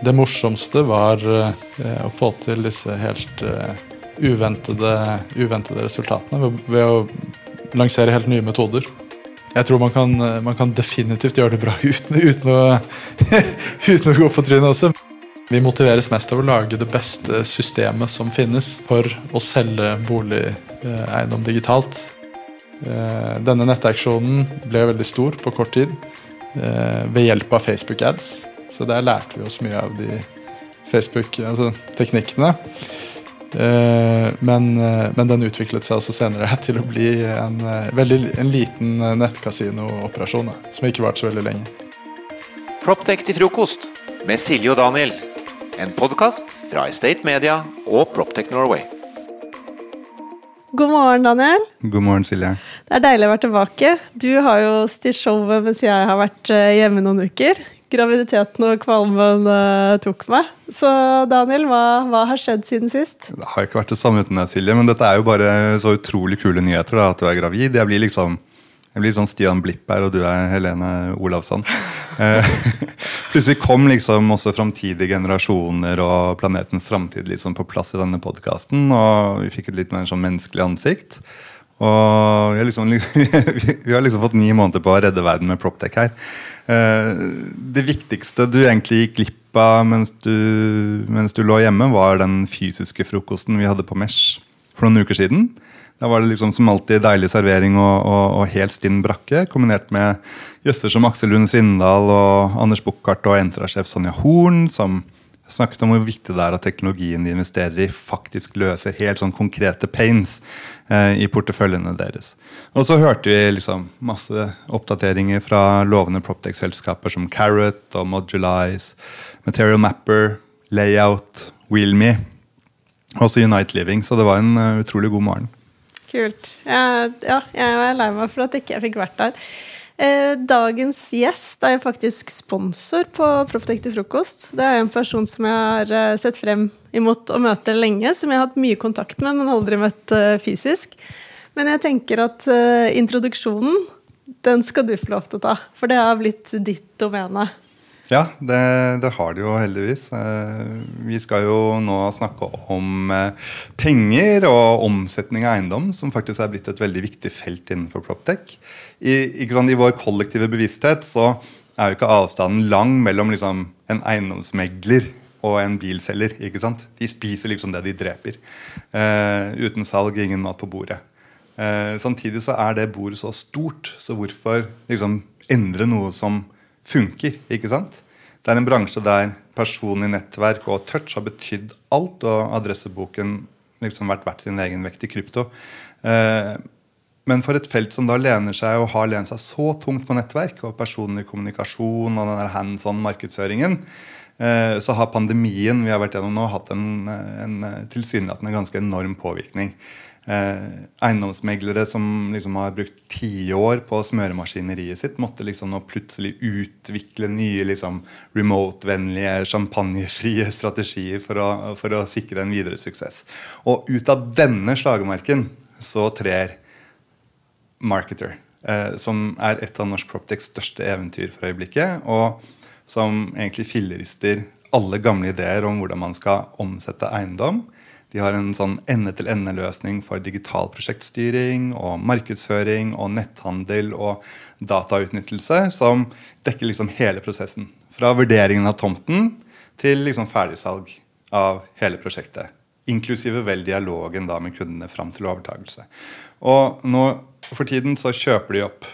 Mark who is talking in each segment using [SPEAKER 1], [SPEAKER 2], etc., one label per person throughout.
[SPEAKER 1] Det morsomste var eh, å få til disse helt eh, uventede, uventede resultatene ved, å lansere helt nye metoder. Jeg tror man kan, eh, man kan definitivt gjøre det bra uten, uten, å, uten å gå på trynet også. Vi motiveres mest av å lage det beste systemet som finnes for å selge boligeiendom digitalt. Denne nettaksjonen ble veldig stor på kort tid ved hjelp av Facebook ads. Så der lærte vi oss mye av de Facebook-teknikkene. men, eh, men den utviklet seg også senere til å bli en, eh, veldig, en liten eh, nettkasino-operasjon. Som ikke varte så veldig lenge.
[SPEAKER 2] Proptech til frokost med Silje og Daniel. En podkast fra Estate Media og Proptech Norway.
[SPEAKER 3] God morgen, Daniel.
[SPEAKER 4] God morgen, Silje.
[SPEAKER 3] Det er deilig å være tilbake. Du har jo styrt showet mens jeg har vært eh, hjemme noen uker. Graviditeten og kvalmen uh, tok meg. Så Daniel, hva, hva, har skjedd siden sist?
[SPEAKER 4] Det har ikke vært det samme uten deg, Silje. Men dette er jo bare så utrolig kule nyheter. da, At du er gravid. Jeg blir liksom jeg blir sånn Stian Blipp her, og du er Helene Olavsson. Eh, plutselig kom liksom også framtidige generasjoner og planetens framtid liksom på plass i denne podkasten. Og vi fikk et litt mer sånn menneskelig ansikt. Og vi har, liksom, vi har liksom fått ni måneder på å redde verden med Proptech her. Eh, det viktigste du egentlig gikk glipp av mens du, mens du lå hjemme, var den fysiske frokosten vi hadde på Mesh for noen uker siden. Da var det liksom som alltid deilig servering og, og, og helt stinn brakke, kombinert med gjester som Aksel Lund Svindal og Anders Buchardt og Entra-sjef Sonja Horn, som snakket om hvor viktig det er at teknologien de investerer i, faktisk løser helt sånn konkrete pains eh, i porteføljene deres. Og så hørte vi liksom masse oppdateringer fra lovende Proptech-selskaper som Carrot og Modulize, Material Mapper, Layout, Wheelme, også Unite Living. Så det var en uh, utrolig god morgen.
[SPEAKER 3] Kult. Jeg, ja, jeg er lei meg for at ikke jeg fikk vært der. Eh, dagens gjest er faktisk sponsor på Profftek til frokost. Det er en person som jeg har eh, sett frem imot å møte lenge, som jeg har hatt mye kontakt med, men aldri møtt fysisk. Men jeg tenker at uh, introduksjonen, den skal du få lov til å ta. For det har blitt ditt domene.
[SPEAKER 4] Ja, det, det, har det jo heldigvis. Eh, vi skal jo nå snakke om eh, penger og omsetning av eiendom, som faktisk er blitt et veldig viktig felt innenfor Proptech. I, I vår kollektive bevissthet så er jo ikke avstanden lang mellom liksom en eiendomsmegler og en bilselger. ikke sant? De spiser liksom det de dreper. Uh, uten salg, ingen mat på bordet. Uh, samtidig så er det bordet så stort, så hvorfor liksom endre noe som funker. ikke sant? Det er en bransje der personlig nettverk og touch har betydd alt, og adresseboken liksom vært verdt sin egen vekt i krypto. Eh, men for et felt som da lener seg og har lent seg så tungt på nettverk og personlig kommunikasjon og den hands on markedsføringen, eh, så har pandemien vi har vært gjennom nå, hatt en, en tilsynelatende ganske enorm påvirkning eh, eiendomsmeglere som liksom har brukt tiår på å smøre maskineriet sitt, måtte liksom nå plutselig utvikle nye liksom, remote-vennlige, champagnefrie strategier for å, for å, sikre en videre suksess. Og ut av denne slagmarken så trer Marketer, eh, som er et av Norsk Proptex største eventyr for øyeblikket, og som egentlig fillerister alle gamle ideer om hvordan man skal omsette eiendom de har en sånn ende-til-ende-løsning for digital prosjektstyring og markedsføring og netthandel og datautnyttelse som dekker liksom hele prosessen. Fra vurderingen av tomten til liksom ferdigsalg av hele prosjektet. Inklusive vel dialogen da med kundene fram til overtakelse. Og nå for tiden så kjøper de opp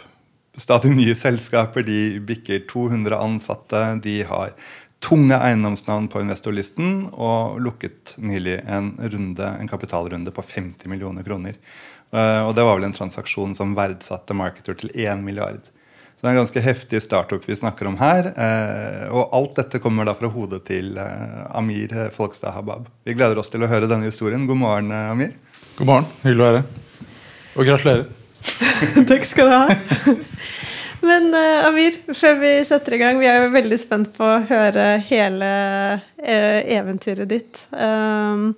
[SPEAKER 4] stadig nye selskaper. De bikker 200 ansatte. De har tunge eiendomsnavn på investorlisten og lukket nylig en, runde, en kapitalrunde på 50 millioner kroner. Uh, og det var vel en transaksjon som verdsatte Marketer til 1 milliard. Så det er en ganske heftig startup vi snakker om her. Uh, og alt dette kommer da fra hodet til uh, Amir Folkstad Habab. Vi gleder oss til å høre denne historien. God morgen, Amir.
[SPEAKER 1] God morgen. Hyggelig å være her. Og gratulerer.
[SPEAKER 3] Takk skal du ha. Men uh, Amir, før vi setter i gang, vi er jo veldig spent på å høre hele uh, eventyret ditt um,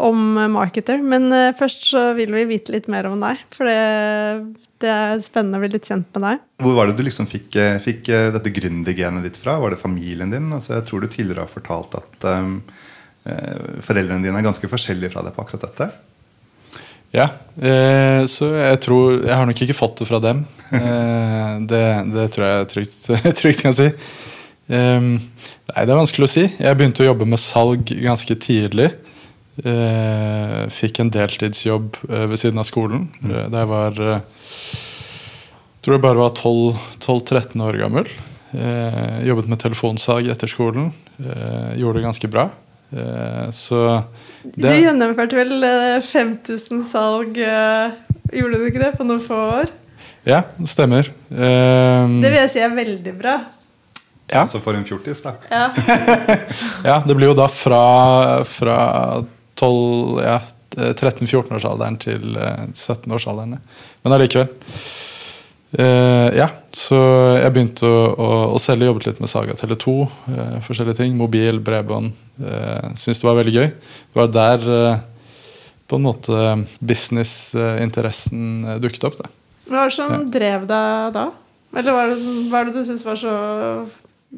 [SPEAKER 3] om Marketer. Men uh, først så vil vi vite litt mer om deg. For det, det er spennende å bli litt kjent med deg.
[SPEAKER 4] Hvor var det du liksom fikk, fikk dette gründergenet ditt fra? Var det familien din? Altså, jeg tror du tidligere har fortalt at um, foreldrene dine er ganske forskjellige fra deg på akkurat dette.
[SPEAKER 1] Ja, eh, så jeg tror Jeg har nok ikke fått det fra dem. Eh, det, det, tror jeg trygt, trygt kan si. Um, nei, det er vanskelig å si. Jeg begynte å jobbe med salg ganske tidlig. Eh, fikk en deltidsjobb eh, ved siden av skolen mm. da jeg var jeg tror jeg bare var 12-13 år gammel. Eh, jobbet med telefonsalg etter skolen. Eh, gjorde det ganske bra. Eh, så
[SPEAKER 3] Du gjennomførte vel 5000 salg, gjorde du ikke det, på noen få år?
[SPEAKER 1] Ja, det stemmer.
[SPEAKER 3] det vil jeg si er veldig bra.
[SPEAKER 4] Ja. Altså for en fjortis, da.
[SPEAKER 3] Ja.
[SPEAKER 1] ja, det blir jo da fra, fra 12, ja, 13-14-årsalderen til 17-årsalderen. Men allikevel. Uh, ja, så jeg begynte å, å, å selge, jobbet litt med Saga Tele2. Uh, eh, forskjellige ting, Mobil, bredbånd. Uh, Syntes det var veldig gøy. Det var der uh, på en måte businessinteressen dukket opp. Da.
[SPEAKER 3] Hva var det som ja. drev deg da? Eller hva er det, hva er det du syntes var så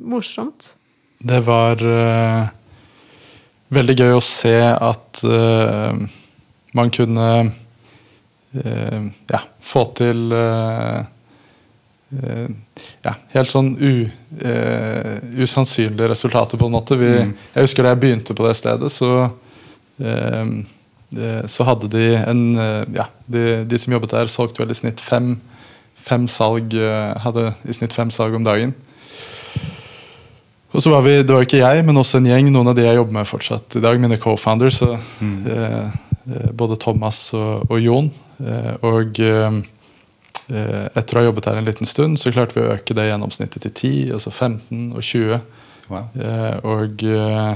[SPEAKER 3] morsomt?
[SPEAKER 1] Det var veldig gøy å se at man kunne ja, få til Eh, ja, helt sånn u, uh, usannsynlige resultater, på en måte. Vi, mm. Jeg husker da jeg begynte på det stedet, så uh, så hadde de en Ja, de, de, som jobbet der, solgte vel i snitt fem, fem salg Hadde i snitt fem salg om dagen. Og så var vi, Det var ikke jeg, men også en gjeng, noen av de jeg jobber med fortsatt i dag, mine co-founders. Mm. både Thomas og, og Jon. og Eh, etter å ha jobbet her en liten stund, så klarte vi å øke det gjennomsnittet til 10, altså 15 og 20. Wow. Eh, og eh,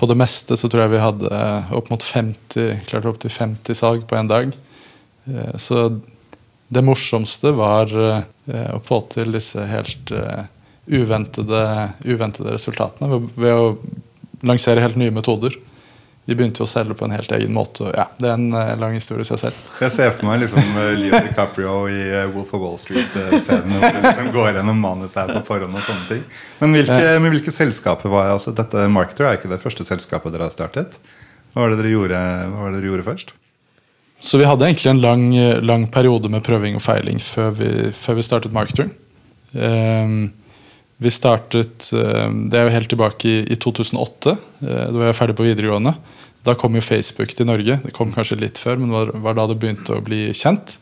[SPEAKER 1] på det meste så tror jeg vi hadde opp mot 50, klarte opp til 50 salg på en dag. Så det morsomste var å få til disse helt uventede, uventede resultatene ved å lansere helt nye metoder vi begynte jo å selge på en helt egen måte. Ja, Det er en uh, lang historie i seg selv.
[SPEAKER 4] Jeg ser for meg liksom uh, Leo DiCaprio i uh, Wolf of Wall Street-scenen. Uh, liksom går gjennom manus her på forhånd og sånne ting. Men hvilke, med hvilke selskaper var altså Dette Marketer er ikke det første selskapet dere har startet. Hva var det dere gjorde, hva var det dere gjorde først?
[SPEAKER 1] Så vi hadde egentlig en lang, lang periode med prøving og feiling før vi, før vi startet Marketer. Um, vi startet Det er jo helt tilbake i, i 2008. Da var jeg ferdig på videregående. Da kom jo Facebook til Norge. Det kom kanskje litt før, men det var, da det begynte å bli kjent.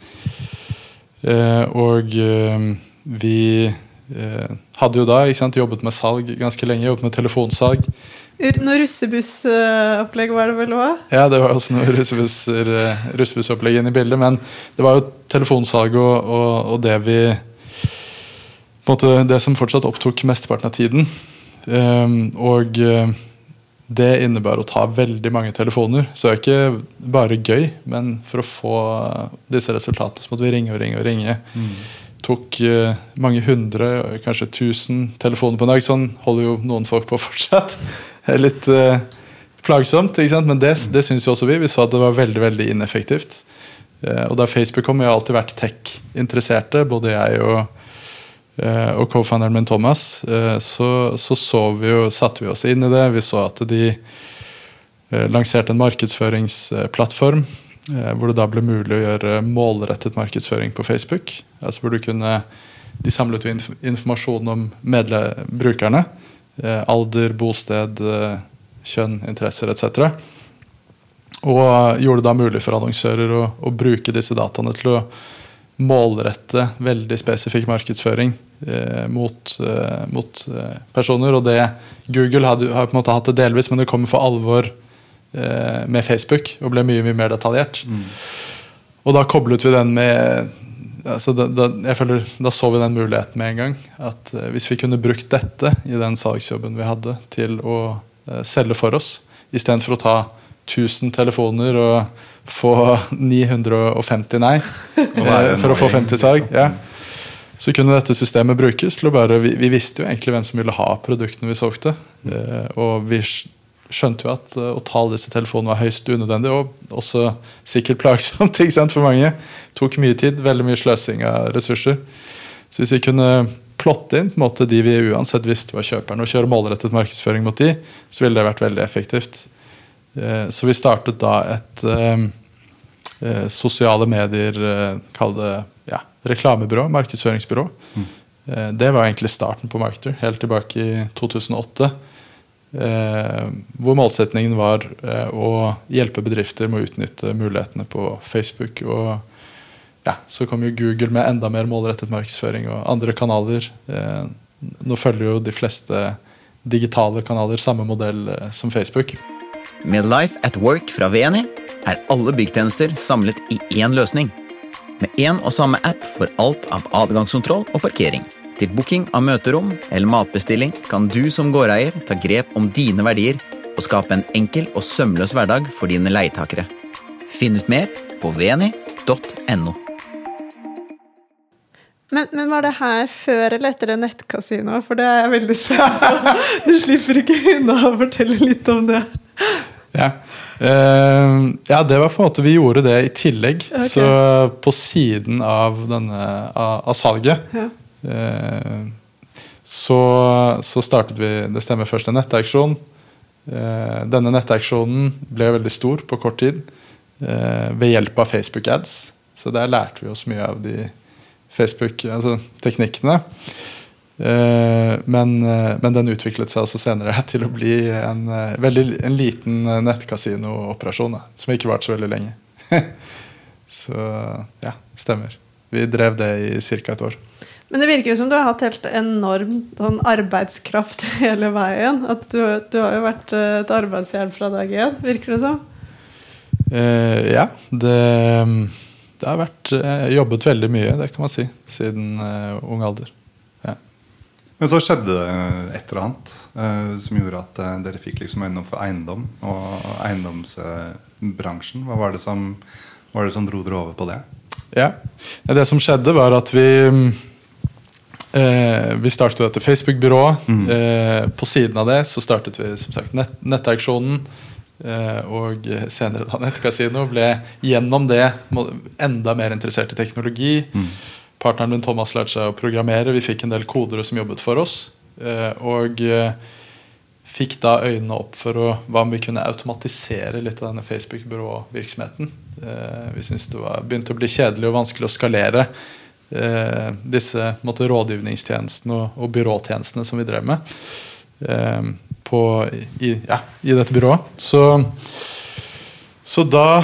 [SPEAKER 1] Eh, og eh, vi eh, hadde jo da sant, jobbet med salg ganske lenge. Jobbet med telefonsalg.
[SPEAKER 3] Noe russebussopplegg var det vel òg?
[SPEAKER 1] Ja, det var også noe russebussopplegg inne i bildet. Men det var jo telefonsalg og, og, og det vi måte Det som fortsatt opptok mesteparten av tiden. og det innebar å ta veldig mange telefoner. Så det er ikke bare gøy, men for å få disse resultatene så måtte vi ringe og ringe. og ringe. Mm. Tok uh, mange hundre, kanskje tusen telefoner på en dag. Sånn holder jo noen folk på fortsatt. Det er litt uh, plagsomt, men det, mm. det syns jo også vi. Vi så at det var veldig veldig ineffektivt. Og da Facebook kom, vi har alltid vært tech-interesserte, både jeg og Eh, og co-founderen min Thomas, eh, så, så, så vi jo, satte vi oss inn i det. Vi så at de eh, lanserte en markedsføringsplattform hvor det da ble mulig å gjøre målrettet markedsføring på Facebook. Altså hvor du kunne, De samlet jo informasjon om brukerne. Alder, bosted, kjønn, interesser etc. Og gjorde det da mulig for annonsører å, å bruke disse dataene til å målrette veldig spesifikk markedsføring eh, mot, eh, mot eh, personer. Og det Google hadde, har på en måte hatt det delvis, men det kommer for alvor eh, med Facebook og ble mye mye mer detaljert. Mm. Og da koblet vi den med altså da, da, jeg føler, da så vi den muligheten med en gang. At eh, hvis vi kunne brukt dette i den salgsjobben vi hadde, til å eh, selge for oss, istedenfor å ta 1000 telefoner og få 950 nei eh, for å få 50 salg. Ja. Så kunne dette systemet brukes til å bare vi, vi, visste jo egentlig hvem som ville ha produktene vi solgte. Eh, og vi skjønte jo at uh, å ta alle disse telefonene var høyst unødvendig, og også sikkert plagsomt ikke sant, for mange. Tok mye tid, veldig mye sløsing av ressurser. Så hvis vi kunne plotte inn på en måte de vi uansett visste var kjøperne, og kjøre målrettet markedsføring mot de, så ville det vært veldig effektivt. Uh, så vi startet da et uh, sosiale medier, kall det ja, reklamebyrå, markedsføringsbyrå. Mm. Det var egentlig starten på Marketer, helt tilbake i 2008. Eh, hvor målsetningen var eh, å hjelpe bedrifter med å utnytte mulighetene på Facebook. Og ja, så kom jo Google med enda mer målrettet markedsføring og andre kanaler. Eh, nå følger jo de fleste digitale kanaler samme modell eh, som Facebook.
[SPEAKER 5] Med Life at Work fra VNI er alle byggtjenester samlet i én løsning. Med én og samme app for alt av adgangskontroll og parkering. Til booking av møterom eller matbestilling kan du som gårdeier ta grep om dine verdier og skape en enkel og sømløs hverdag for dine leietakere. Finn ut mer på veni.no.
[SPEAKER 3] Men, men, var det her før eller etter det nettkasinoet? For det er jeg veldig spent på. Du slipper ikke unna å fortelle litt om det.
[SPEAKER 1] Ja. Uh, ja, det var på en måte Vi gjorde det i tillegg. Okay. Så på siden av, denne, av, av salget ja. uh, så, så, startet vi Det stemmer først en nettauksjon. Uh, denne nettauksjonen ble veldig stor på kort tid ved hjelp av Facebook ads. Så der lærte vi oss mye av de Facebook-teknikkene. Altså men, men, den utviklet seg også senere til å bli en, veldig, en liten nettkasino-operasjon som ikke varte så veldig lenge. så ja, stemmer. Vi drev det i ca. et år.
[SPEAKER 3] Men det virker jo som du har hatt helt enorm sånn arbeidskraft hele veien. At du, du, har jo vært eh, et arbeidsjern fra dag én, virker det som?
[SPEAKER 1] Uh, ja. Det, det, har vært Jeg har jobbet veldig mye, det kan man si, siden uh, ung alder.
[SPEAKER 4] Men så skjedde det et eller annet eh, som gjorde at eh, dere fikk liksom øynene opp for eiendom og eiendomsbransjen. Hva var det som, var det som dro dere over på det?
[SPEAKER 1] Ja, Det som skjedde, var at vi Eh, vi startet dette Facebook-byrået. Mm. Eh, på siden av det så startet vi som sagt nett, nettauksjonen. Eh, og senere da nettkasino. Ble gjennom det enda mer interessert i teknologi. Mm. Partneren min Thomas lærte seg å programmere. Vi fikk en del kodere som jobbet for oss. Eh, og eh, fikk da øynene opp for å, hva om vi kunne automatisere litt av denne Facebook-byråvirksomheten. Eh, vi syntes det var, begynte å bli kjedelig og vanskelig å skalere disse måtte, rådgivningstjenestene og, byråtjenestene som vi drev med på, i, ja, i, dette byrået. Så, så da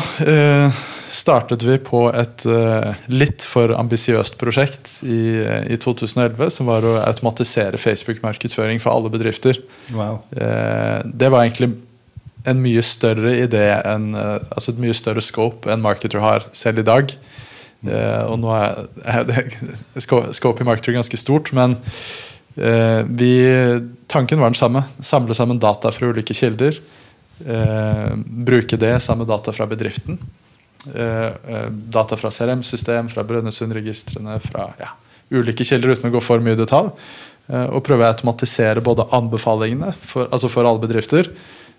[SPEAKER 1] startet vi på et eh, litt for ambisiøst prosjekt i, i, 2011, som var å automatisere Facebook-markedsføring for alle bedrifter.
[SPEAKER 4] Wow.
[SPEAKER 1] Eh, det var egentlig en mye større idé enn, eh, altså et mye større scope enn Marketer har selv i dag. Uh, og nå er, er Scope i marketer ganske stort, men vi, tanken var den samme. Samle sammen data fra ulike kilder. Bruke det samme data fra bedriften. Data fra CRM-system, fra Brønnøysundregistrene, fra ja, ulike kilder uten å gå for mye i detalj. og prøve å automatisere både anbefalingene for, altså for alle bedrifter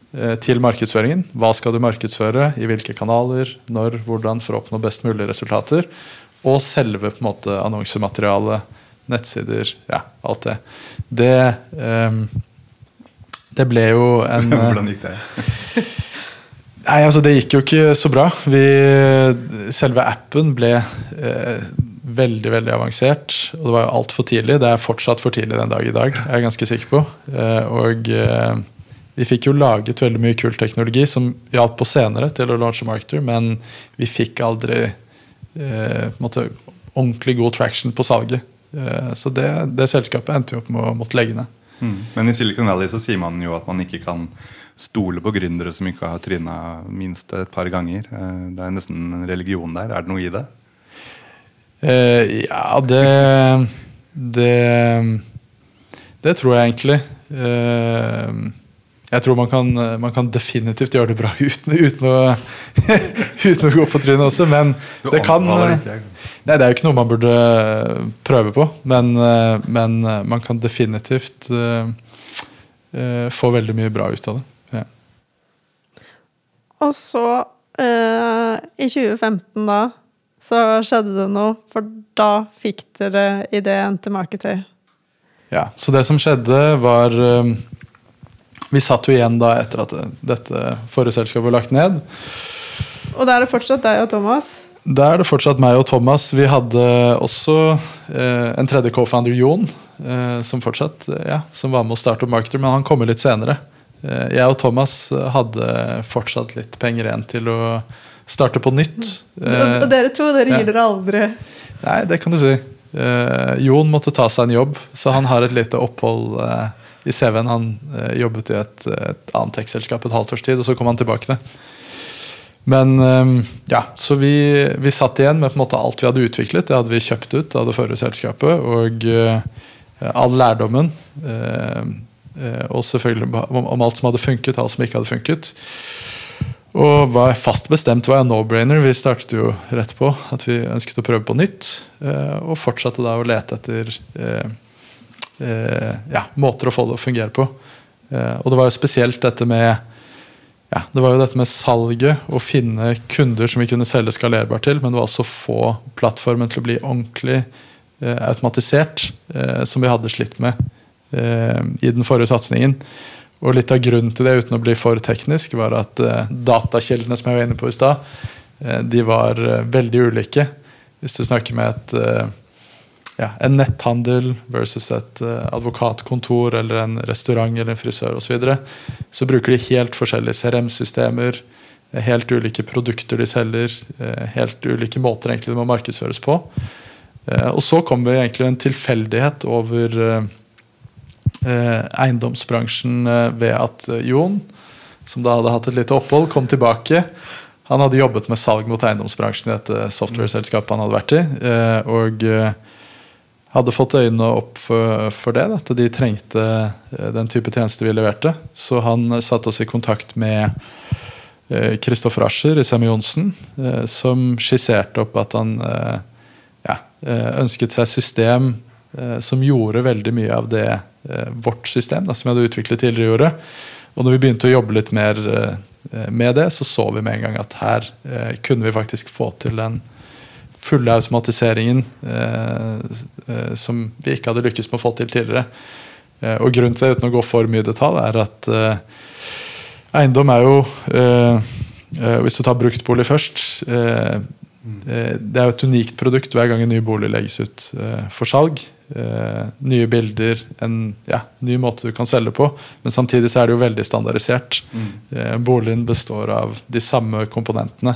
[SPEAKER 1] Eh, til markedsføringen. Hva skal du markedsføre, i hvilke kanaler, når, hvordan, for å oppnå best mulig resultater. Og selve på en måte annonsematerialet, nettsider, ja, alt det. Det, um, det ble jo en
[SPEAKER 4] Hvordan gikk det?
[SPEAKER 1] Nei, altså Det gikk jo ikke så bra. Vi, selve appen ble eh, veldig veldig avansert. Og det var altfor tidlig. Det er fortsatt for tidlig den dag i dag, jeg er ganske sikker på. Eh, og eh, vi fikk jo laget veldig mye kul teknologi som hjalp på senere til å launche Marketer, men vi fikk aldri eh, måtte, ordentlig god traction på salget. Eh, så det, det, selskapet endte jo opp med å måtte legge ned.
[SPEAKER 4] Mm. Men i Silicon Valley så sier man jo at man ikke kan stole på gründere som ikke har tryna minst et par ganger. Eh, det er nesten en religion der. Er det noe i det?
[SPEAKER 1] Uh, ja, det, det Det tror jeg egentlig. Uh, jeg tror man kan, man kan, definitivt gjøre det bra uten, uten, å, uten å, gå på trynet også, men det kan nei, Det er jo ikke noe man burde prøve på, men, men man kan definitivt uh, få veldig mye bra ut av det.
[SPEAKER 3] Og så, eh, i 2015 da, så skjedde det noe, for da fikk dere ideen til Marketer.
[SPEAKER 1] Ja, Så det som skjedde, var eh, Vi satt jo igjen da etter at dette forrige selskapet var lagt ned.
[SPEAKER 3] Og da er det fortsatt deg og Thomas?
[SPEAKER 1] Da er det fortsatt meg og Thomas. Vi hadde også eh, en tredje co-founder, Jon, eh, som fortsatt ja, som var med å starte opp Marketer, men han kommer litt senere. Eh, jeg og Thomas hadde fortsatt litt penger igjen til å starte på nytt.
[SPEAKER 3] og dere to, dere gir
[SPEAKER 1] ja.
[SPEAKER 3] dere aldri
[SPEAKER 1] Nei, det kan du si. Eh, Jon måtte ta seg en jobb, så han har et lite opphold eh, i CV-en. Han eh, jobbet i et, et annet tech-selskap et halvt års tid, og så kom han tilbake til. Men eh, ja, så vi, vi satt igjen med på en måte alt vi hadde utviklet. Det hadde vi kjøpt ut av det forrige selskapet. Og eh, all lærdommen. Og selvfølgelig om, alt som hadde funket, alt som ikke hadde funket. Og var fast bestemt var jeg no-brainer. Vi startet jo rett på at vi ønsket å prøve på nytt. eh, Og fortsatte da å lete etter eh, eh, ja, måter å få det å fungere på. Og det var jo spesielt dette med ja, det var jo dette med salget, å finne kunder som vi kunne selge skalerbart til, men det var også å få plattformen til å bli ordentlig eh, automatisert, eh, som vi hadde slitt med i den forrige satsingen. Og litt av grunnen til det, uten å bli for teknisk, var at eh, datakildene som jeg var inne på i stad, eh, de var eh, veldig ulike. Hvis du snakker med et, eh, ja, en netthandel versus et eh, advokatkontor eller en restaurant eller en frisør osv., så, videre, så bruker de helt forskjellige CRM-systemer, eh, helt ulike produkter de selger, eh, helt ulike måter egentlig det må markedsføres på. Eh, Og så kommer vi egentlig en tilfeldighet over eh, eh, eiendomsbransjen eh, ved at eh, Jon, som da hadde hatt et lite opphold, kom tilbake. Han hadde jobbet med salg mot eiendomsbransjen i dette software-selskapet han hadde vært i. eh, Og eh, hadde fått øynene opp for, for det, at de trengte eh, den type tjeneste vi leverte. Så han eh, satte oss i kontakt med Kristoffer Ascher i Semi Johnsen, eh, som skisserte opp at han eh, ja, eh, ønsket seg system eh, som gjorde veldig mye av det eh, vårt system da, som vi hadde utviklet tidligere i året. Og når vi begynte å jobbe litt mer eh, med det, så så vi med en gang at her eh, kunne vi faktisk få til den fulle automatiseringen eh, eh, som vi ikke hadde lykkes med å få til tidligere. Eh, og grunnen til det, uten å gå for mye i detalj, er at eh, eiendom er jo eh, eh, Hvis du tar bruktbolig først eh, eh, Det er jo et unikt produkt hver gang en ny bolig legges ut eh, for salg. Eh, nye bilder, en ja, ny måte du kan selge på. Men samtidig så er det jo veldig standardisert. Eh, boligen består av de samme komponentene.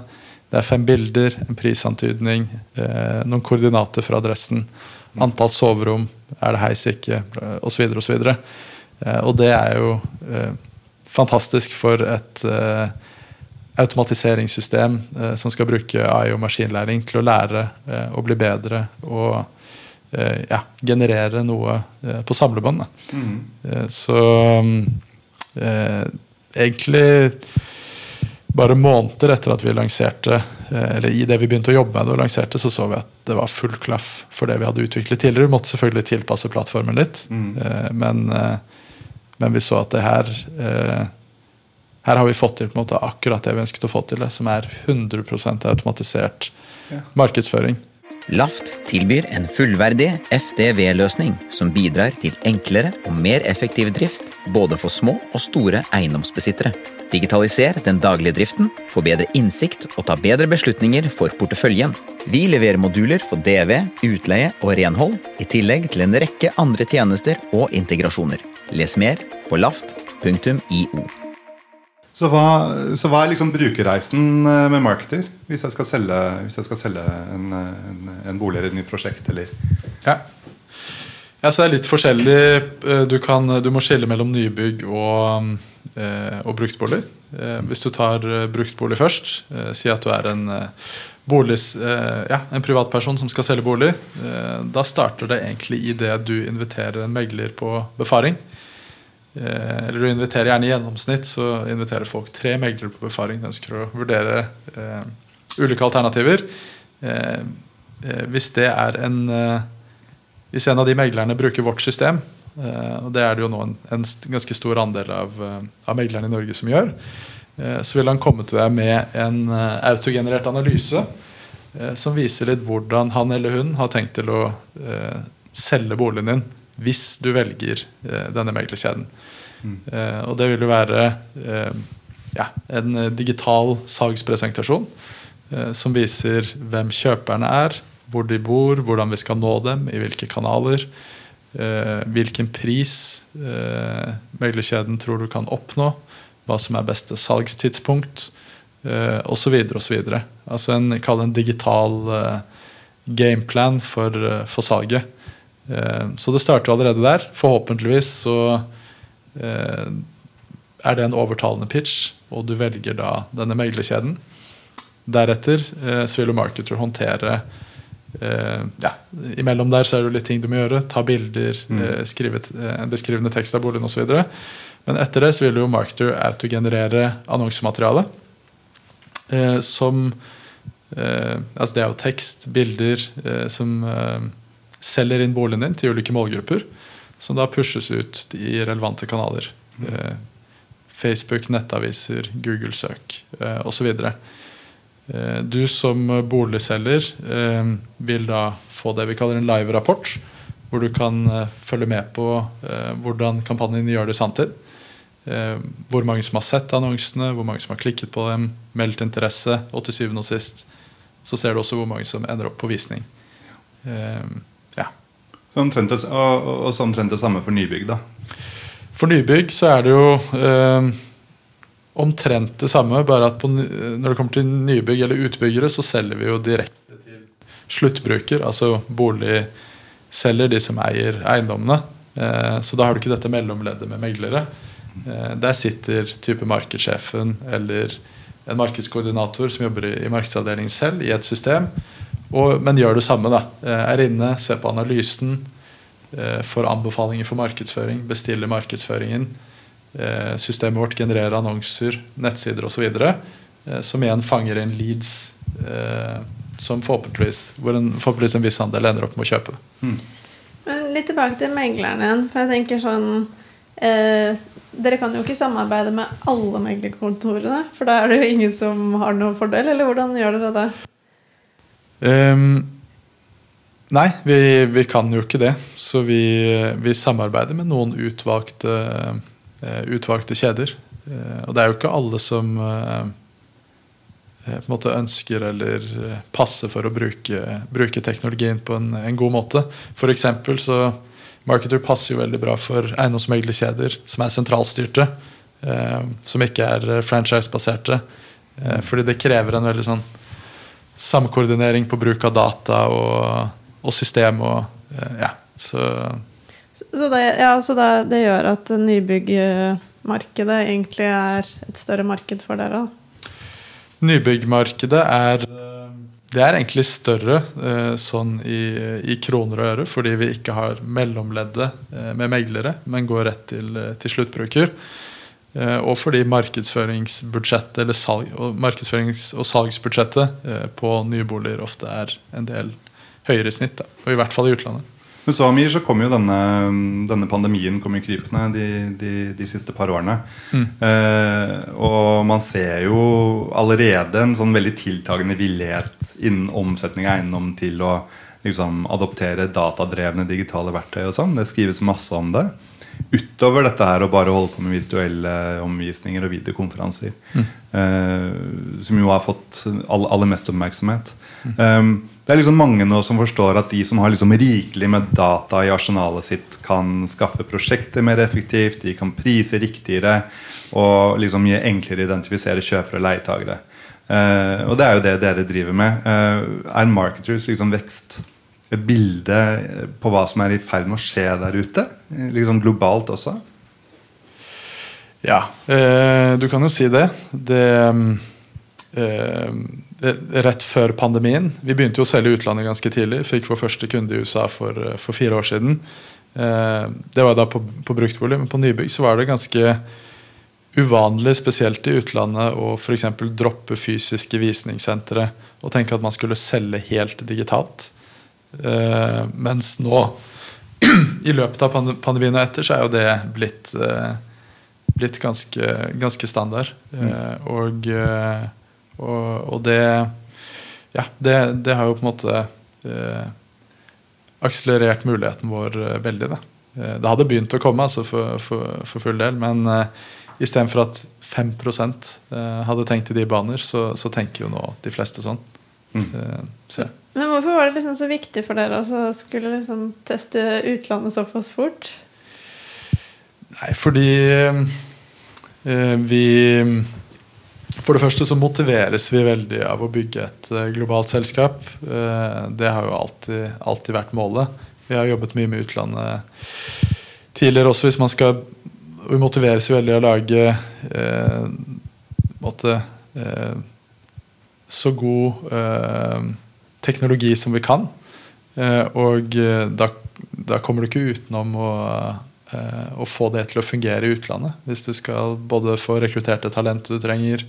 [SPEAKER 1] Det er fem bilder, en prisantydning, eh, noen koordinater fra adressen, antall soverom, er det heis ikke, osv. osv. Eh, og det er jo eh, fantastisk for et eh, automatiseringssystem eh, som skal bruke AI og maskinlæring til å lære og bli bedre og ja, generere noe eh, på samlebånd. Mm. Eh, så eh, egentlig bare måneder etter at vi lanserte eh, eller i det vi begynte å jobbe med det og lanserte, så så vi at det var full klaff for det vi hadde utviklet tidligere. Vi måtte selvfølgelig tilpasse plattformen litt, mm. men, eh, men vi så at det her eh, her har vi fått til på en måte akkurat det vi ønsket å få til, det, som er 100% automatisert markedsføring.
[SPEAKER 5] Laft tilbyr en fullverdig FDV-løsning som bidrar til enklere og mer effektiv drift både for små og store eiendomsbesittere. Digitaliser den daglige driften, få bedre innsikt og ta bedre beslutninger for porteføljen. Vi leverer moduler for DV, utleie og renhold, i tillegg til en rekke andre tjenester og integrasjoner. Les mer på laft.io.
[SPEAKER 4] Så hva, så hva er liksom brukerreisen eh, med Marketer? Hvis jeg skal selge, jeg skal selge en, en, en bolig eller et nytt prosjekt, eller
[SPEAKER 1] Ja. ja, så det er litt forskjellig. Eh, Du, kan, du må skille mellom nybygg og, eh, og bruktbolig. Hvis du tar bruktbolig først, si at du er en boligs, ja, en privatperson som skal selge bolig, da starter det egentlig i det du inviterer en megler på befaring. Eh, Eller du inviterer gjerne i gjennomsnitt, så inviterer folk tre meglere på befaring. De ønsker å vurdere eh, ulike alternativer. Eh, eh, hvis det er en eh, Hvis en av de meglerne bruker vårt system, eh, og det er det jo nå en, en ganske stor andel av, av meglerne i Norge som gjør, så vil han komme til deg med en autogenerert analyse som viser litt hvordan han eller hun har tenkt til å selge boligen din hvis du velger eh, denne meglerkjeden. Eh, og det vil jo være eh, ja, en digital salgspresentasjon som viser hvem kjøperne er, hvor de bor, hvordan vi skal nå dem, i hvilke kanaler. eh, hvilken pris eh, meglerkjeden tror du kan oppnå. Hva som er beste salgstidspunkt, eh, osv. osv. Altså en, kall det en digital gameplan for, for salget. Eh, så det starter allerede der. Forhåpentligvis så eh, er det en overtalende pitch, og du velger da denne meglerkjeden. Deretter eh, så vil jo marketer håndtere ja, Imellom der så er det jo litt ting du må gjøre. Ta bilder, eh, skrive en beskrivende tekst av boligen osv. Men etter det så vil jo marketer autogenerere annonsemateriale. Eh, som eh, Altså det er jo tekst, bilder, som eh, selger inn boligen din til ulike målgrupper. Som da pushes ut i relevante kanaler. Mm. Facebook, nettaviser, Google-søk eh, osv. Eh, Du som boligselger eh, vil da få det vi kaller en live-rapport. Hvor du kan eh, følge med på eh, hvordan kampanjen gjør det i sanntid. Eh, hvor mange som har sett annonsene, hvor mange som har klikket på dem, meldt interesse, og til syvende og sist så ser du også hvor mange som ender opp på visning. Eh.
[SPEAKER 4] Så omtrent og, og, så omtrent det samme for nybygg, da.
[SPEAKER 1] For nybygg så er det jo eh, omtrent det samme, bare at på, når det kommer til nybygg eller utbyggere, så selger vi jo direkte til sluttbruker, altså boligselger, de som eier eiendommene. Eh, så da har du ikke dette mellomleddet med meglere. Eh, der sitter type markedssjefen eller en markedskoordinator som jobber i, i markedsavdelingen selv, i et system, og, men gjør det samme. da. Eh, er inne, ser på analysen, eh, får anbefalinger for markedsføring, bestiller markedsføringen. Eh, Systemet vårt genererer annonser, nettsider osv. Som igjen fanger inn leads eh, som forhåpentligvis, hvor en, forhåpentligvis en viss andel ender opp med å kjøpe.
[SPEAKER 3] Men litt tilbake til meglerne igjen. For jeg tenker sånn eh, Dere kan jo ikke samarbeide med alle meglerkontorene. For da er det jo ingen som har noen fordel. Eller hvordan gjør dere det?
[SPEAKER 1] Ehm, nei, vi, vi kan jo ikke det. Så vi, vi samarbeider med noen utvalgte, uh, utvalgte kjeder. Uh, og det er jo ikke alle som eh, på en måte ønsker eller passer for å bruke, bruke teknologien på en, en god måte. For eksempel så Marketer passer jo veldig bra for eiendomsmeglerkjeder som er sentralstyrte. Eh, som ikke er franchise-baserte. Eh, fordi det krever en veldig sånn samkoordinering på bruk av data og, og system og eh, ja, så
[SPEAKER 3] Så, det, ja, så det, det gjør at nybyggmarkedet egentlig er et større marked for dere?
[SPEAKER 1] Nybyggmarkedet er eh, det er egentlig større eh, sånn i, i kroner og øre, fordi vi ikke har mellomleddet med meglere, men går rett til, til sluttbruker. Eh, og fordi markedsføringsbudsjettet eller salg, markedsførings- og salgsbudsjettet eh, på nye boliger ofte er en del høyere i snitt. Da, og i hvert fall i utlandet.
[SPEAKER 4] Men så Amir, så kom jo denne, denne pandemien kom jo krypende de, de, de siste par årene. Eh, og man ser jo allerede en sånn veldig tiltagende villighet innen omsetning av eiendom til å liksom, adoptere datadrevne digitale verktøy og sånn. Det skrives masse om det. Utover dette her å bare holde på med virtuelle omvisninger og videokonferanser. Eh, som jo har fått all, aller mest oppmerksomhet. Um, det er liksom mange nå som forstår at de som har liksom rikelig med data i arsenalet sitt, kan skaffe prosjekter mer effektivt, de kan prise riktigere og liksom enklere identifisere kjøpere og leietagere. Uh, og det er jo det dere driver med. Uh, er Marketers liksom vekst bilde på hva som er i ferd med å skje der ute? Eh, Liksom globalt også?
[SPEAKER 1] Ja, eh, du kan jo si det. Det, eh, det Rett før pandemien Vi begynte jo å selge utlandet ganske tidlig. Fikk vår første kunde i USA for, eh, for fire år siden. Eh, det var da på, på bruktbolig, men på nybygg så var det ganske uvanlig, spesielt i utlandet, å f.eks. droppe fysiske visningssentre og tenke at man skulle selge helt digitalt. Eh, mens nå, i løpet av pande- pandemien og etter, så er jo det blitt eh, blitt ganske, ganske standard. Eh, og, og, og det Ja, det, det har jo på en måte akselerert muligheten vår veldig. Da. Det hadde begynt å komme altså for, for, for full del, men uh, istedenfor at 5 uh, hadde tenkt i de baner, så, så tenker jo nå de fleste sånn.
[SPEAKER 4] Mm.
[SPEAKER 1] Uh, så,
[SPEAKER 3] Men hvorfor var det liksom så viktig for dere å skulle liksom teste utlandet såpass fort?
[SPEAKER 1] Nei, fordi eh, vi For det første så motiveres vi veldig av å bygge et eh, globalt selskap. Eh, det har jo alltid, alltid vært målet. Vi har jobbet mye med utlandet tidligere også, hvis man skal Vi motiveres veldig av å lage eh, måte, eh, så god eh, teknologi som vi kan. Eh, og eh, da, da kommer du ikke utenom å, eh, å få det til å fungere i utlandet. Hvis du skal både få rekruttert det talentet du trenger,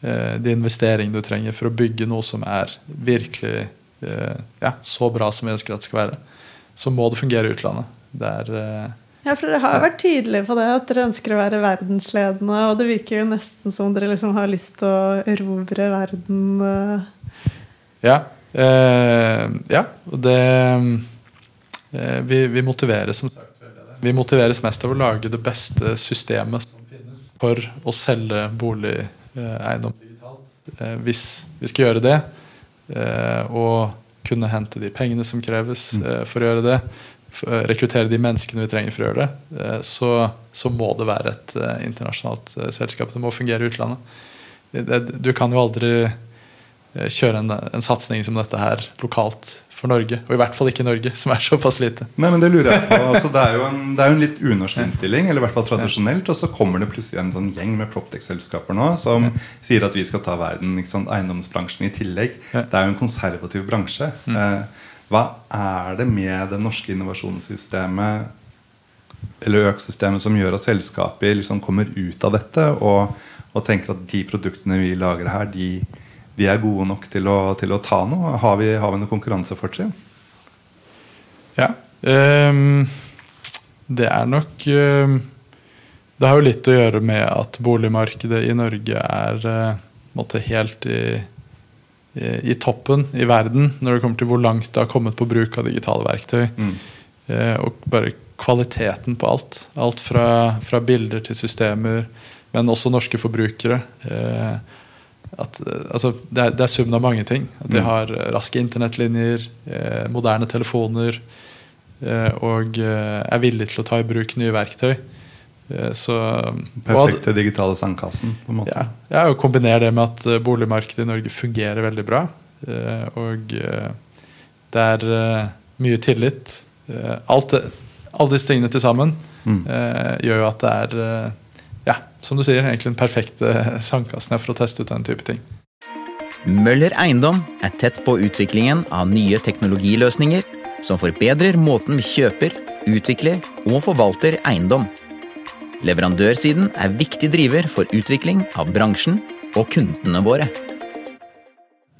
[SPEAKER 1] de investeringene du trenger for å bygge noe som er virkelig ja, så bra som vi ønsker at det skal være, så må det fungere i utlandet. Det er
[SPEAKER 3] Ja, for dere har jo vært tydelige på det, at dere ønsker å være verdensledende. Og det virker jo nesten som dere liksom har lyst til å erobre verden.
[SPEAKER 1] Ja. Eh, ja, og det eh, vi, vi motiveres. Vi motiveres mest av å lage det beste systemet som finnes for å selge boligeiendom digitalt. Eh, hvis vi skal gjøre det, eh, og kunne hente de pengene som kreves eh, for å gjøre det, rekruttere de menneskene vi trenger for å gjøre det, så, så må det være et internasjonalt selskap. Det må fungere i utlandet. Det, du kan jo aldri kjøre en, en satsing som dette her lokalt for Norge. Og i hvert fall ikke Norge, som er såpass lite.
[SPEAKER 4] Nei, men Det lurer jeg på. Altså, det, er jo en, det er jo en litt unorsk innstilling, eller i hvert fall tradisjonelt. Og så kommer det plutselig en sånn gjeng med Proptech-selskaper nå som sier at vi skal ta verden, sant, eiendomsbransjen i tillegg.
[SPEAKER 1] Ja.
[SPEAKER 4] Det er jo en konservativ bransje. Mm. hva er det med det norske innovasjonssystemet eller økosystemet som gjør at selskaper liksom kommer ut av dette og, og tenker at de produktene vi lager her, de, de er gode nok til å, til å ta noe? Har vi, har vi noe konkurransefortrinn?
[SPEAKER 1] Ja. Um, det er nok um, Det har jo litt å gjøre med at boligmarkedet i Norge er uh, helt i, i, i toppen i verden når det kommer til hvor langt det har kommet på bruk av digitale verktøy.
[SPEAKER 4] Mm.
[SPEAKER 1] Uh, og bare kvaliteten på alt. Alt fra, fra bilder til systemer, men også norske forbrukere. Eh, at, eh, altså, det, er, det er summen av mange ting. At de
[SPEAKER 4] Mm.
[SPEAKER 1] har eh, raske internettlinjer, eh, moderne telefoner, eh, og eh, er villig til å ta i bruk nye verktøy. Eh, så,
[SPEAKER 4] Perfekte digitale sandkassen. på en måte.
[SPEAKER 1] ja, ja, og kombinere det med at boligmarkedet i Norge fungerer veldig bra. Og det er mye tillit. Alt alle disse tingene til sammen
[SPEAKER 4] Mm.
[SPEAKER 1] gjør jo at det er ja, som du sier, egentlig den perfekte sandkassen for å teste ut den type ting.
[SPEAKER 5] Møller Eiendom er tett på utviklingen av nye teknologiløsninger som forbedrer måten vi kjøper, utvikler og forvalter eiendom. Leverandørsiden er viktig driver for utvikling av bransjen og kundene våre.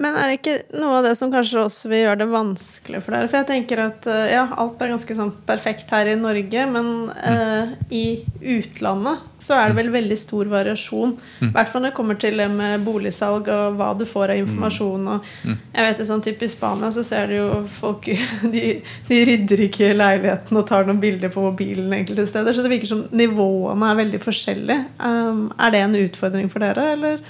[SPEAKER 3] Men er det ikke noe av det som kanskje også vil gjøre det vanskelig for dere? For jeg tenker at eh, ja, alt er ganske sånn perfekt her i Norge, men eh, i utlandet så er det vel veldig stor variasjon. I hvert fall når det kommer til det med boligsalg og hva du får av informasjon. Og jeg vet det sånn typ I Spania så ser du jo folk de, de rydder ikke leiligheten og tar noen bilder på mobilen enkelte steder. Så det virker som nivåene er veldig forskjellige. Um, er det en utfordring for dere, eller?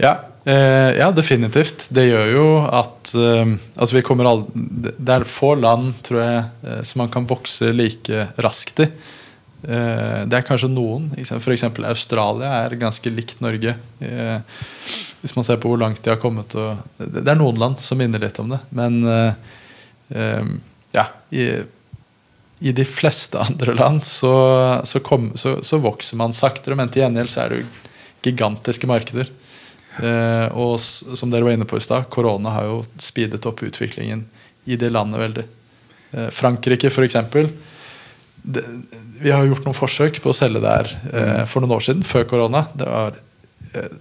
[SPEAKER 1] Ja, eh, ja, definitivt. Det gjør jo at eh, altså vi kommer all, Det er få land, tror jeg, eh, som man kan vokse like raskt i. Eh, det er kanskje noen. F.eks. Australia er ganske likt Norge. Eh, hvis man ser på hvor langt de har kommet. Og, det er noen land som minner litt om det. Men eh, ja i, i de fleste andre land så, så, kom, så, så vokser man saktere, men til gjengjeld så er det jo gigantiske markeder. Eh, og som dere var inne på i stad, korona har jo speedet opp utviklingen i det landet veldig. Eh, Frankrike, f.eks. Vi har gjort noen forsøk på å selge der eh, for noen år siden, før korona. Det var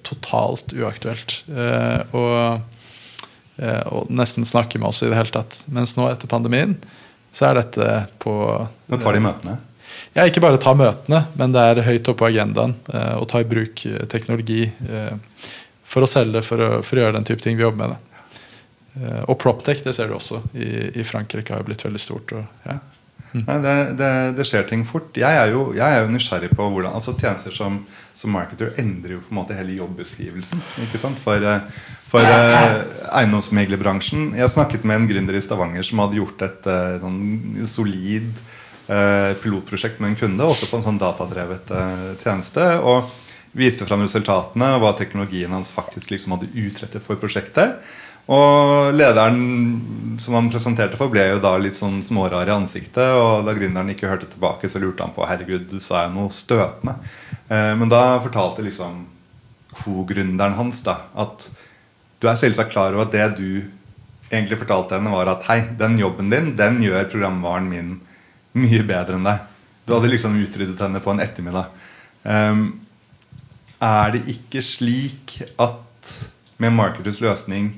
[SPEAKER 1] totalt uaktuelt. Eh, og, eh, og nesten snakke med oss i det hele tatt. Mens nå, etter pandemien, så er dette på
[SPEAKER 4] Nå tar de møtene.
[SPEAKER 1] ja, ikke bare ta møtene, men det er høyt oppe på agendaen eh, å ta i bruk teknologi eh, for å selge, for å, for å gjøre den type ting vi jobber med. det. Eh, og Proptech, det ser du også. I, i Frankrike har jo blitt veldig stort. Og, ja.
[SPEAKER 4] Nei, det, det, det skjer ting fort. Jeg er jo, jeg er jo nysgjerrig på hvordan altså Tjenester som, som marketer endrer jo på en måte hele jobbeskrivelsen ikke sant? for, eh, for eh, eiendomsmeglerbransjen. Jeg snakket med en gründer i Stavanger som hadde gjort et eh, sånn solid eh, pilotprosjekt med en kunde, også på en sånn datadrevet eh, tjeneste. og viste fram resultatene og hva teknologien hans faktisk liksom hadde utrettet for prosjektet. Og lederen som han presenterte for, ble jo da litt sånn smårar i ansiktet. Og da gründeren ikke hørte tilbake, så lurte han på herregud, du sa jo noe støtende. Eh, men da fortalte liksom co-gründeren hans da at du er selvsagt klar over at det du egentlig fortalte henne, var at hei, den jobben din, den gjør programvaren min mye bedre enn deg. Du hadde liksom utryddet henne på en ettermiddag. Um, er det ikke slik at med Marketers løsning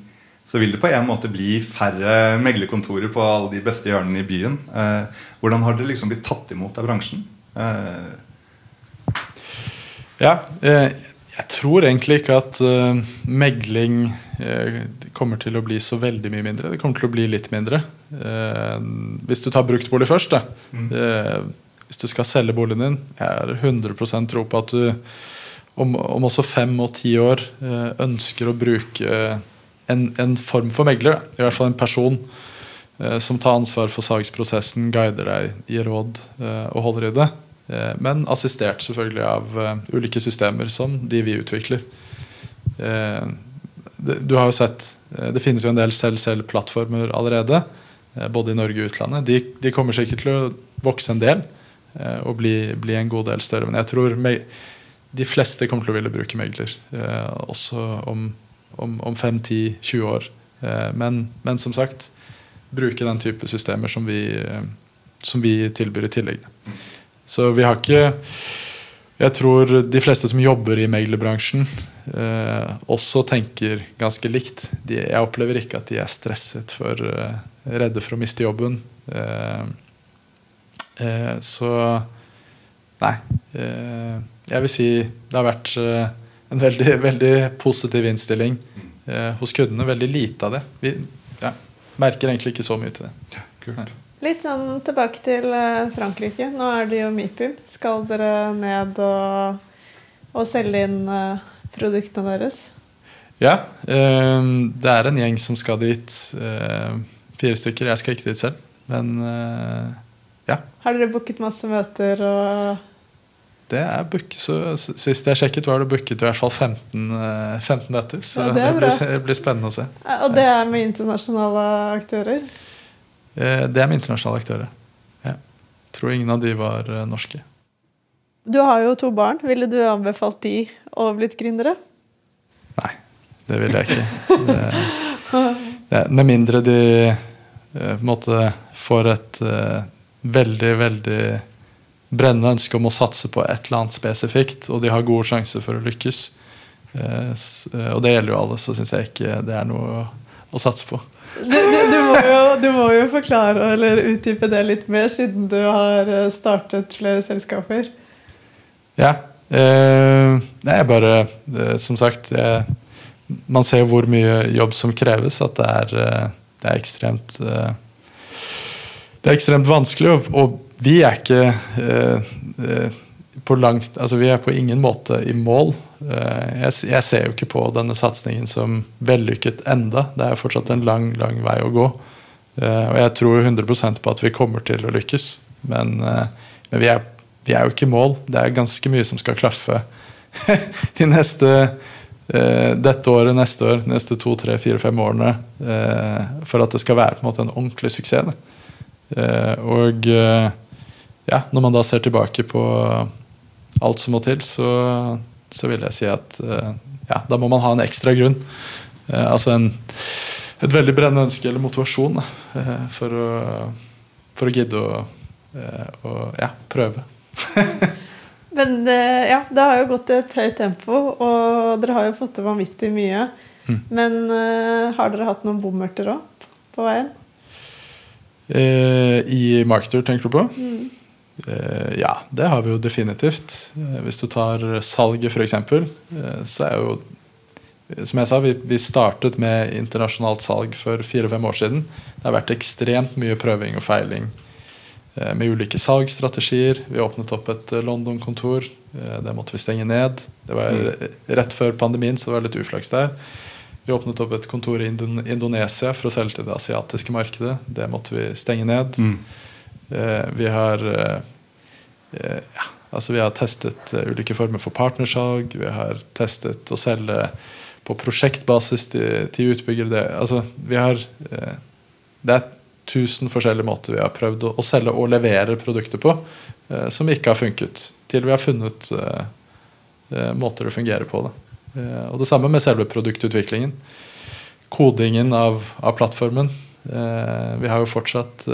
[SPEAKER 4] så vil det på en måte bli færre meglerkontorer på alle de beste hjørnene i byen. Eh, hvordan har det liksom blitt tatt imot av bransjen? Eh.
[SPEAKER 1] Ja, eh, jeg tror egentlig ikke at megling kommer til å bli så veldig mye mindre. Det kommer til å bli litt mindre. Hvis du tar bruktbolig først, da. Mm. hvis du skal selge boligen din, jeg har 100% tro på at du om, om også fem og ti år ønsker å bruke en, en, form for megler. I hvert fall en person som tar ansvar for salgsprosessen, guider deg, gir råd og holder i det. Eh, men assistert selvfølgelig av eh, ulike systemer som de vi utvikler. Eh, du har jo sett, Det finnes jo en del selv-selv-plattformer allerede, både i Norge og utlandet. De, de, kommer sikkert til å vokse en del og bli, bli en god del større. Men jeg tror de fleste kommer til å ville bruke megler også om, om, om 5-10-20 år. Men, men, som sagt, bruke den type systemer som vi, som vi tilbyr i tillegg. Så vi har ikke Jeg tror de fleste som jobber i meglerbransjen, eh, også tenker ganske likt. De, jeg opplever ikke at de er stresset for eh, redde for å miste jobben. Eh, eh så Nei. Eh, jeg vil si det har vært eh, en veldig, veldig positiv innstilling hos kundene. Veldig lite av det. Vi ja, merker egentlig ikke så mye til det. Ja, kult.
[SPEAKER 3] Litt sånn tilbake til eh, Frankrike. Nå er det jo MIPIM. Skal dere ned og, og selge inn produktene deres?
[SPEAKER 1] Ja. Det er en gjeng som skal dit. Fire stykker. Jeg skal ikke dit selv. Men ja.
[SPEAKER 3] Har dere booket masse møter og
[SPEAKER 1] det er book, så Sist jeg sjekket, var det booket i hvert fall 15, 15 møter. Så ja, det, det, blir, det, blir, spennende å se.
[SPEAKER 3] Og det er med internasjonale aktører?
[SPEAKER 1] Eh, det er med internasjonale aktører. Ja. Tror ingen av de var eh, norske.
[SPEAKER 3] Du har jo to barn. Ville du anbefalt de å blitt gründere?
[SPEAKER 1] Nei, det ville jeg ikke. Det, det, med mindre de eh, på en måte får et veldig, veldig brennende ønske om å satse på et eller annet spesifikt, og de har gode sjanser for å lykkes. Uh, og det gjelder jo alle, så syns jeg ikke det er noe å, satse på.
[SPEAKER 3] Du, du, må jo, du, må jo, forklare eller utdype det litt mer, siden du har eh, startet flere selskaper.
[SPEAKER 1] Ja. Eh, det er bare eh, Som sagt, man ser hvor mye jobb som kreves. At det er, eh, det er ekstremt eh, Det er ekstremt vanskelig, å, vi er ikke eh, på langt Altså, vi er på ingen måte i mål. Eh, jeg, jeg, ser jo ikke på denne satsingen som vellykket enda. Det er jo fortsatt en lang, lang vei å gå. Eh, og jeg tror 100 på at vi kommer til å lykkes. Men, eh, men vi, er, vi, er, jo ikke i mål. Det er ganske mye som skal klaffe de neste dette året, neste år, neste to, tre, fire, fem årene for at det skal være på en måte en ordentlig suksess. Og ja, når man da ser tilbake på alt som må til, så så vil jeg si at eh, ja, da må man ha en ekstra grunn. Eh, altså en, et veldig brennende ønske eller motivasjon da, eh, for, å, for, å, gidde å, å ja, prøve.
[SPEAKER 3] Men ja, det har jo gått i et høyt tempo, og dere har jo fått til vanvittig mye. Mm. Men har dere hatt noen bommerter òg på veien?
[SPEAKER 1] Eh, I Marketer, tenker du på?
[SPEAKER 3] Mm.
[SPEAKER 1] Eh, ja, det har vi jo definitivt. Eh, hvis du tar salget, f.eks., eh, så er jo Som jeg sa, vi, vi startet med internasjonalt salg for fire-fem år siden. Det har vært ekstremt mye prøving og feiling med ulike salgsstrategier. Vi åpnet opp et London-kontor. Det måtte vi stenge ned. Det var Rett før pandemien, så det var litt uflaks der. Vi åpnet opp et kontor i Indonesia for å selge til det asiatiske markedet. Det måtte vi stenge ned. Mm. Vi har Eh, ja, altså vi har testet eh, ulike former for partnersalg. Vi har testet å selge på prosjektbasis til, til utbyggere. Det, altså, vi har, eh, det er tusen forskjellige måter vi har prøvd å, å selge og levere produkter på som ikke har funket. Til vi har funnet måter å fungere på. Det. og det samme med selve produktutviklingen. Kodingen av, av plattformen. vi har jo fortsatt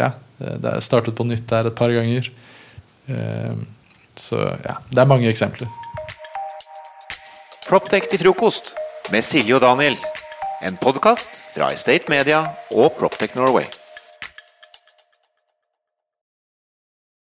[SPEAKER 1] Ja, det er startet på nytt der et par ganger. Eh, så ja, det er mange eksempler.
[SPEAKER 2] Proptech til frokost med Silje og Daniel. En podkast fra Estate Media og Proptech Norway.